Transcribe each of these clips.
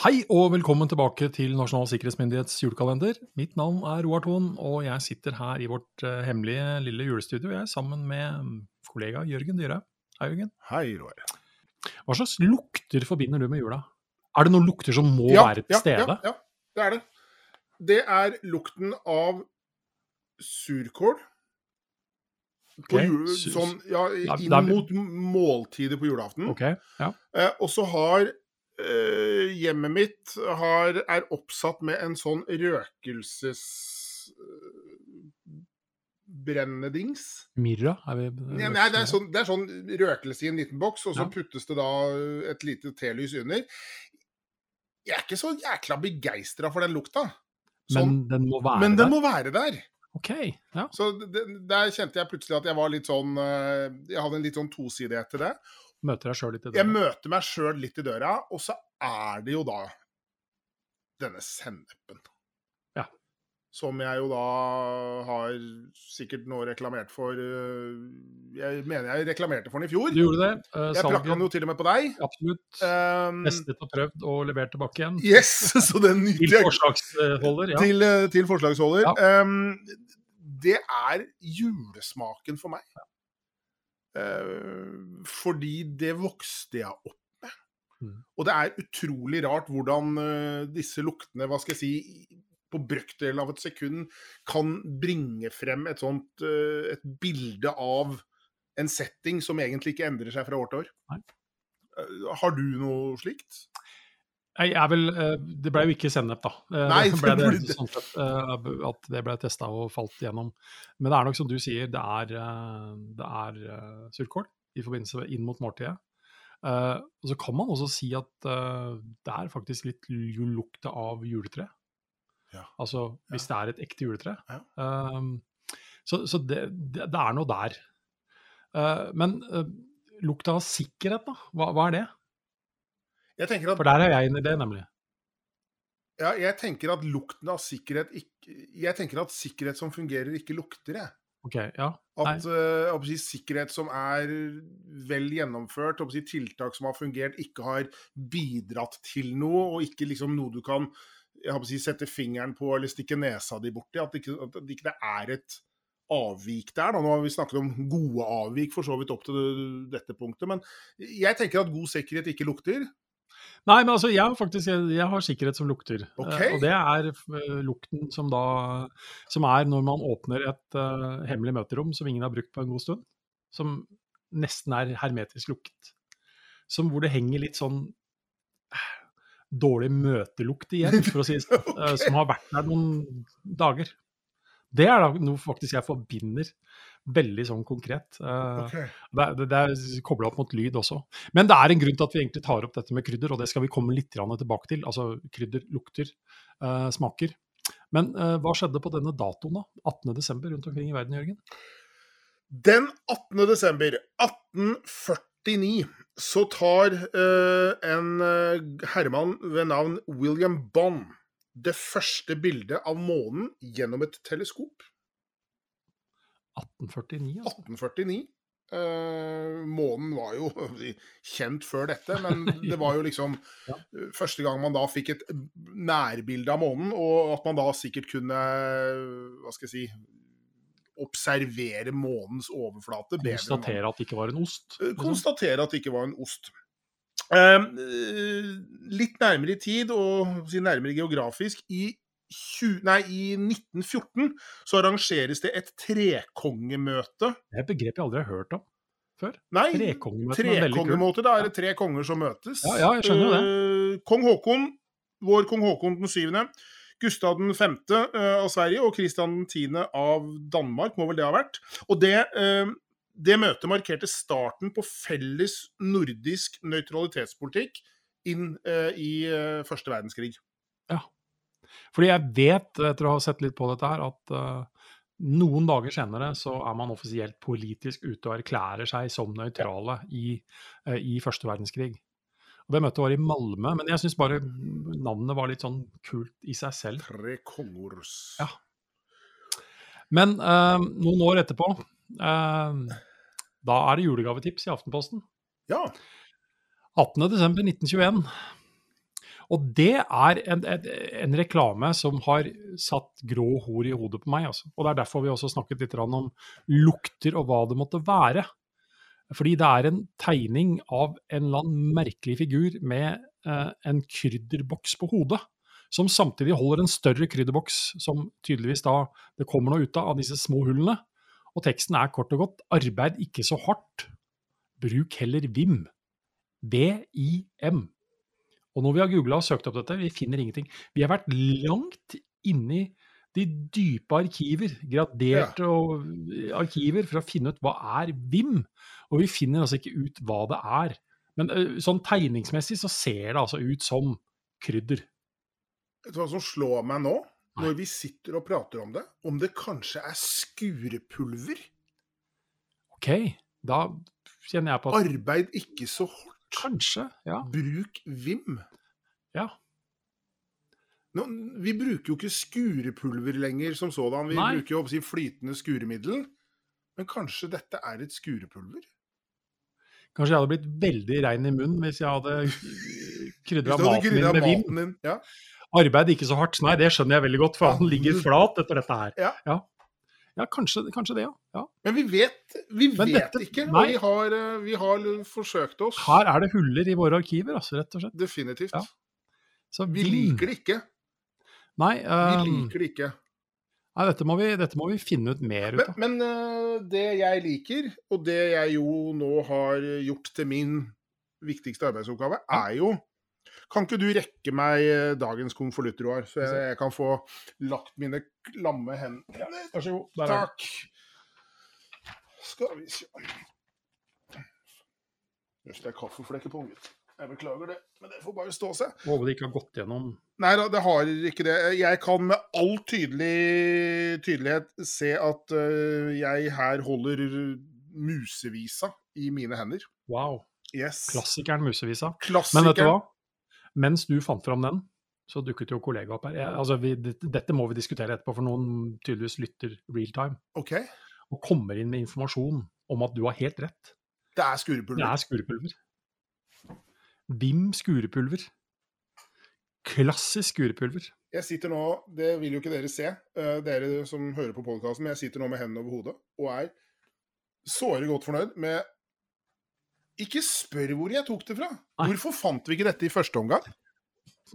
Hei og velkommen tilbake til Nasjonal sikkerhetsmyndighets julekalender. Mitt navn er Roar Thon, og jeg sitter her i vårt uh, hemmelige lille julestudio jeg, sammen med mm, kollega Jørgen Dyre. Hei, Jørgen. Hei, Roar. Hva slags lukter forbinder du med jula? Er det noen lukter som må ja, være til ja, stede? Ja, ja, det er det. Det er lukten av surkål. Okay. Jul, sånn, ja, inn mot måltider på julaften. Okay, ja. Eh, og så har eh, hjemmet mitt har, er oppsatt med en sånn røkelses... eh. Mirra? Er vi, Nei, nei, det, er sånn, det er sånn røkelse i en liten boks, og så Ja. puttes det da et lite telys under. Jeg er ikke så jækla begeistra for den lukta. Men Sånn, den må være men der? den må være der. Ok, ja. Så det, der kjente jeg plutselig at jeg var litt sånn eh, Jeg hadde en litt sånn tosidighet til det. Møter deg sjøl litt i døra? Jeg møter meg sjøl litt i døra, og så er det jo da denne sennepen. Ja. Som jeg jo da har sikkert nå reklamert for eh, Jeg mener jeg reklamerte for den i fjor. Du gjorde det. Uh, Jeg prakka den jo til og med på deg. absolutt. Um, Testet og prøvd og levert tilbake igjen. yes, så den Til nyter jeg. forslagsholder, ja. Til, til forslagsholder. Ja. Um, det er julesmaken for meg. Eh, fordi det vokste jeg opp med. Mm. Og det er utrolig rart hvordan eh, disse luktene, hva skal jeg si, på brøkdelen av et sekund kan bringe frem et sånt eh, et bilde av en setting som egentlig ikke endrer seg fra år til år. Nei. Eh, har du noe slikt? Jeg vel, eh, det ble jo ikke sennep, da. Eh, Nei, det ble det sånn sett, eh, at det ble testa og falt gjennom. Men det er nok som du sier, det er, det er surkål i forbindelse med inn mot måltidet. Og så kan man også si at det er faktisk litt lukta av juletre. Ja. Altså hvis det er et ekte juletre. Ja. Eh, så så det, det, er noe der. Men lukta av sikkerhet, da? Hva, hva er det? At For der er jeg inne i det, nemlig. Ja, jeg tenker at lukten av sikkerhet ikke Jeg tenker at sikkerhet som fungerer, ikke lukter, jeg. Okay, ja. At å si, sikkerhet som er vel gjennomført, si, tiltak som har fungert, ikke har bidratt til noe, og ikke liksom noe du kan jeg si, sette fingeren på eller stikke nesa di borti. At det ikke, at det ikke er et avvik der. Da. Nå har vi snakket om gode avvik for så vidt opp til dette punktet, men jeg tenker at god sikkerhet ikke lukter. Nei, men altså, jeg har faktisk jeg, har sikkerhet som lukter. Okay. Ok. og det er eh, lukten som da Som er når man åpner et uh, hemmelig møterom som ingen har brukt på en god stund. Som nesten er hermetisk lukket. Som hvor det henger litt sånn eh, dårlig møtelukt igjen, for å si det sånn. okay. Som har vært der noen dager. Det er da noe faktisk jeg forbinder veldig sånn konkret. Okay. det, det, det er kobla opp mot lyd også. Men det er en grunn til at vi egentlig tar opp dette med krydder, og det skal vi komme litt tilbake til. Altså krydder, lukter, uh, smaker. Men uh, hva skjedde på denne datoen, da? 18.12. rundt omkring i verden, Jørgen? Den 18. desember 1849 så tar uh, en eh, herremann ved navn William Bond det første bildet av månen gjennom et teleskop. 1849, altså. 1849. Eh, månen var jo kjent før dette, men det var jo liksom Ja. eh, første gang man da fikk et nærbilde av månen, og at man da sikkert kunne hva skal jeg si observere månens overflate bedre. Konstatere at det ikke var en ost. Eh, liksom. konstatere at det ikke var en ost. Eh, litt nærmere i tid, og si nærmere geografisk, i, 20, nei, i 1914 så arrangeres det et trekongemøte. Det er et begrep jeg aldri har hørt om før. Nei, Trekongemøte. Da er det tre konger som møtes. Ja, ja, jeg skjønner det. Uh, Kong Haakon, vår kong Haakon den syvende, Gustav den femte eh, av Sverige og Kristian den tiende av Danmark, må vel det ha vært. Og det, eh, det møtet markerte starten på felles nordisk nøytralitetspolitikk inn i første verdenskrig. Fordi jeg vet, etter å ha sett litt på dette her, at uh, noen dager senere så er man offisielt politisk ute og erklærer seg som nøytrale i, uh, i første verdenskrig. Og Det møtet var i Malmö, men jeg syns bare navnet var litt sånn kult i seg selv. Tre kongers. Ja. Men uh, noen år etterpå, da er det julegavetips i Aftenposten. Ja. 18.12.1921. Og det er en, en, en reklame som har satt grå hor i hodet på meg. Altså. Og det er derfor vi også snakket litt om lukter og hva det måtte være. Fordi det er en tegning av en eller annen merkelig figur med eh, en krydderboks på hodet. Som samtidig holder en større krydderboks, som tydeligvis da det kommer noe ut av, av disse små hullene. Og teksten er kort og godt 'Arbeid ikke så hardt, bruk heller Vim'. V-I-M. Og når vi har googla og søkt opp dette, vi finner ingenting. Vi har vært langt inni de dype arkiver, graderte ja. arkiver, for å finne ut hva er VIM. Og vi finner altså ikke ut hva det er. Men sånn tegningsmessig så ser det altså ut som krydder. Vet du hva som slår meg nå, når vi sitter og prater om det? Om det kanskje er skurepulver? OK, da kjenner jeg på at Arbeid ikke så hardt. Kanskje, ja. Bruk Vim. Ja. Nå, vi bruker jo ikke skurepulver lenger som sådan. Vi Nei. bruker jo si, flytende skuremiddel. Men kanskje dette er et skurepulver? Kanskje jeg hadde blitt veldig rein i munnen hvis jeg hadde krydra maten min med vim. Ja. Arbeid ikke så hardt. Nei, det skjønner jeg veldig godt, for han ligger flat etter dette her. Ja. Ja. Kanskje, kanskje det, ja. ja. Men vi vet, vi vet dette, ikke. Og vi har, eh, vi har, forsøkt oss. Her er det huller i våre arkiver, altså, rett og slett. Definitivt. Ja. Så, vi liker det ikke. Nei, um, vi liker det ikke. Nei, dette må, vi, dette må vi finne ut mer ut av. Men, men uh, det jeg liker, og det jeg jo nå har gjort til min viktigste arbeidsoppgave, er jo kan ikke du rekke meg eh, dagens konvolutt, Roar, så jeg, jeg, kan få lagt mine klamme hender Vær så god. Takk. Skal vi se Jøss, det er kaffeflekker på ungen. Jeg beklager det, men det får bare stå seg. Håper det ikke har gått gjennom Nei da, det har ikke det. Jeg kan med all tydelig, tydelighet se at uh, jeg her holder musevisa i mine hender. Wow. Yes. Klassikeren musevisa. Klassikeren. Men vet du hva? Mens du fant fram den, så dukket jo kollega opp her. Jeg, altså, vi, dette må vi diskutere etterpå, for noen tydeligvis lytter real time. Okay. Og kommer inn med informasjon om at du har helt rett. Det er skurepulver. Det er skurepulver. Vim skurepulver. Klassisk skurepulver. Jeg sitter nå, det vil jo ikke dere se, uh, dere som hører på podkasten, men jeg sitter nå med hendene over hodet og er såre godt fornøyd med ikke spør hvor jeg tok det fra. Nei. Hvorfor fant vi ikke dette i første omgang?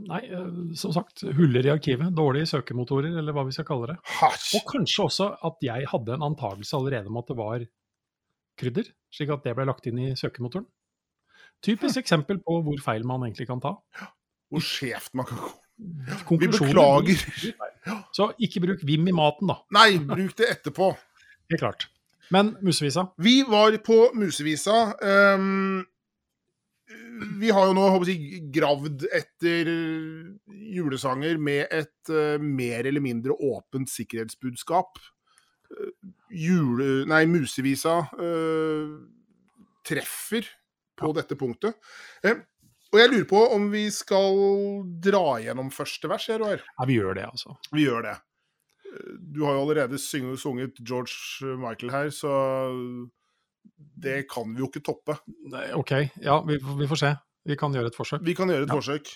Nei, eh, som sagt, huller i arkivet. Dårlige søkemotorer, eller hva vi skal kalle det. Hasj. Og kanskje også at jeg hadde en antakelse allerede om at det var krydder, slik at det ble lagt inn i søkemotoren. Typisk eksempel på hvor feil man egentlig kan ta. Hvor skjevt man kan gå. Vi beklager. Så ikke bruk Vim i maten, da. Nei, bruk det etterpå. Helt klart. Men Musevisa? Vi var på Musevisa. Um, vi har jo nå jeg, gravd etter julesanger med et uh, mer eller mindre åpent sikkerhetsbudskap. Uh, jule... Nei, Musevisa uh, treffer på ja. dette punktet. og jeg lurer på om vi skal dra gjennom første vers, Roar? Ja, vi gjør det, altså. Vi gjør det du har jo allerede sunget George Michael her, så det kan vi jo ikke toppe. Nei, OK, ja, vi, vi, får se. Vi kan gjøre et forsøk. Vi kan gjøre et ja. forsøk.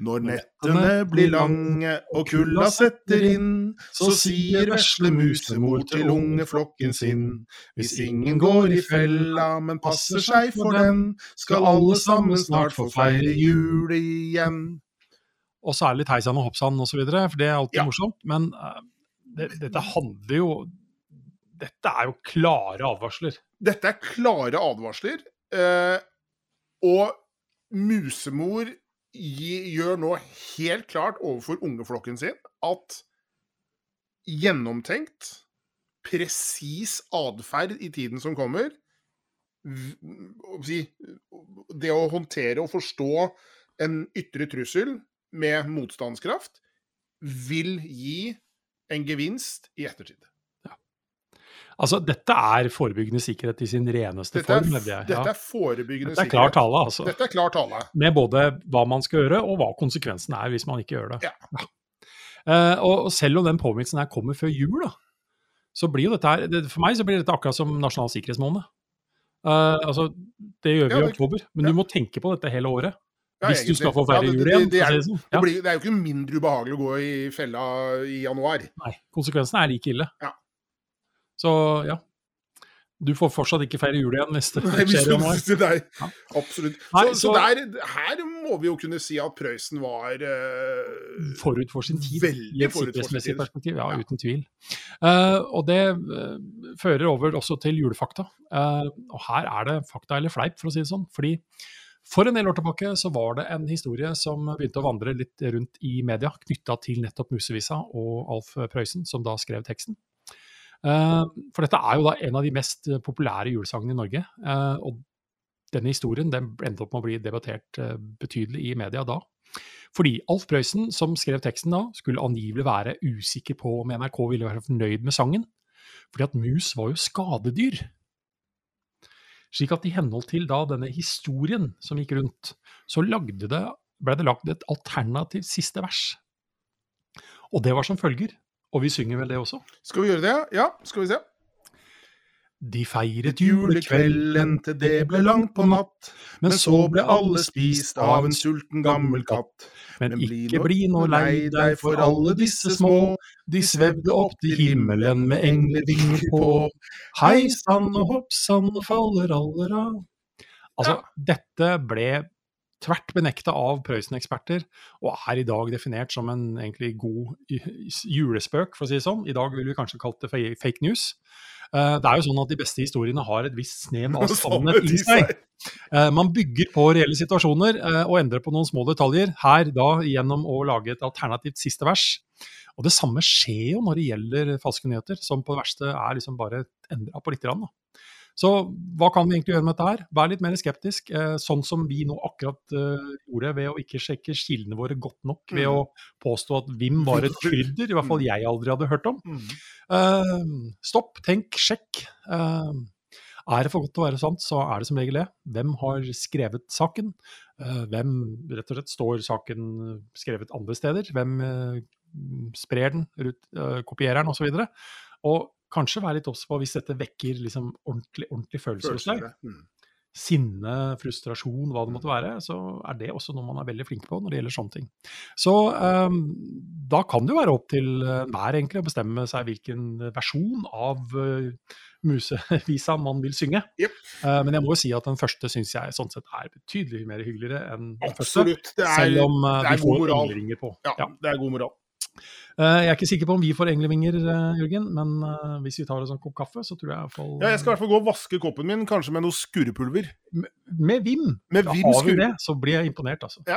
Når nettene blir lange og kulda setter inn, så sier vesle musemor til ungeflokken sin. Hvis ingen går i fella, men passer seg for den, skal alle sammen snart få feire jul igjen. Og så er det litt heisan og hoppsan osv., for det er alltid ja. morsomt. Men uh, det, dette handler jo Dette er jo klare advarsler. Dette er klare advarsler. Eh, og musemor gjør nå helt klart overfor ungeflokken sin at gjennomtenkt, presis atferd i tiden som kommer Det å håndtere og forstå en ytre trussel med motstandskraft vil gi en gevinst i ettertid. Ja. Altså, dette er forebyggende sikkerhet i sin reneste dette er, form. Det. Ja. Dette er forebyggende dette er klar tale, altså. Dette er klar tale. Med både hva man skal gjøre, og hva konsekvensen er hvis man ikke gjør det. Ja. ja. Uh, og selv om den påminnelsen her kommer før jul, da, så blir jo dette her det, For meg så blir dette akkurat som nasjonal sikkerhetsmåned. Uh, altså, det gjør vi i oktober, men du må tenke på dette hele året. Hvis du skal få feire jul igjen. det er- jo ikke mindre ubehagelig å gå i fella i januar. Nei, konsekvensene er like ille. Ja. Så ja. Du får fortsatt ikke feire jul igjen neste januar. Nei, absolutt. Nei, så, så så- der, her må vi jo kunne si at Prøysen var uh, Forut for sin tid. I et forut for sin sikkerhetsmessig perspektiv, ja, Ja. uten tvil. Uh, og det uh, fører over også til julefakta. Og her er det fakta eller fleip, for å si det sånn. Fordi for en del år tilbake så var det en historie som begynte å vandre litt rundt i media, knytta til nettopp Musevisa og Alf Prøysen, som da skrev teksten. Eh, for dette er jo da en av de mest populære julesangene i Norge. eh, og denne historien den endte opp med å bli debattert eh, betydelig i media da. Fordi Alf Prøysen, som skrev teksten da, skulle angivelig være usikker på om NRK ville være fornøyd med sangen. Fordi at mus var jo skadedyr. Slik at i henhold til da denne historien som gikk rundt, så det, ble det lagd et alternativt siste vers. Og det var som følger. Og vi synger vel det også? Skal vi gjøre det? Ja, skal vi se. De feiret Julekvelden til det ble langt på natt, men så ble alle spist av en sulten gammel katt. Men ikke bli nå lei deg for alle disse små, de svevde opp til himmelen med englevinger på. Hei sann og hopp sann og av. Altså, dette ble tvert benekta av Prøysen-eksperter, og er i dag definert som en egentlig god julespøk, for å si det sånn. I dag ville vi kanskje kalt det fake news. Eh, Det er jo sånn at de beste historiene har et visst snev av sannhet i seg. Eh, Man bygger på reelle situasjoner eh, og endrer på noen små detaljer. Her da gjennom å lage et alternativt siste vers. Og det samme skjer jo når det gjelder falske nyheter, som på det verste er liksom bare endra på lite grann. Da. Så hva kan vi egentlig gjøre med dette her? Vær litt mer skeptisk, eh, sånn som vi nå akkurat eh, gjorde ved å ikke sjekke kildene våre godt nok, ved Mm. å påstå at Vim var et krydder, i hvert fall jeg aldri hadde hørt om. Mm. Eh, stopp, tenk, sjekk. Er det for godt til å være sant, så er det som regel det. Hvem har skrevet saken? Eh, hvem rett og slett står saken skrevet andre steder? Hvem sprer den, kopierer den osv.? Og kanskje være litt obs på hvis dette vekker liksom ordentlig, ordentlig følelser hos deg. Mm. Sinne, frustrasjon, hva det måtte være, så er det også noe man er veldig flink på når det gjelder sånne ting. Så um, da kan det jo være opp til hver egentlig å bestemme seg hvilken versjon av uh, musevisa man vil synge. Yep. Uh, men jeg må jo si at den første syns jeg sånn sett er betydelig mer hyggeligere enn den første. Absolutt. Det er, Selv om uh, det er vi får moral. på. ja, Ja. det er god moral. Eh, jeg er ikke sikker på om vi får englevinger, eh, Jørgen, men eh, hvis vi tar oss en kopp kaffe, så tror jeg i hvert fall Ja, jeg skal i hvert fall gå og vaske koppen min, kanskje med noe skurrepulver. Med Vim! Med Vim har vi det, så blir jeg imponert, altså. Ja.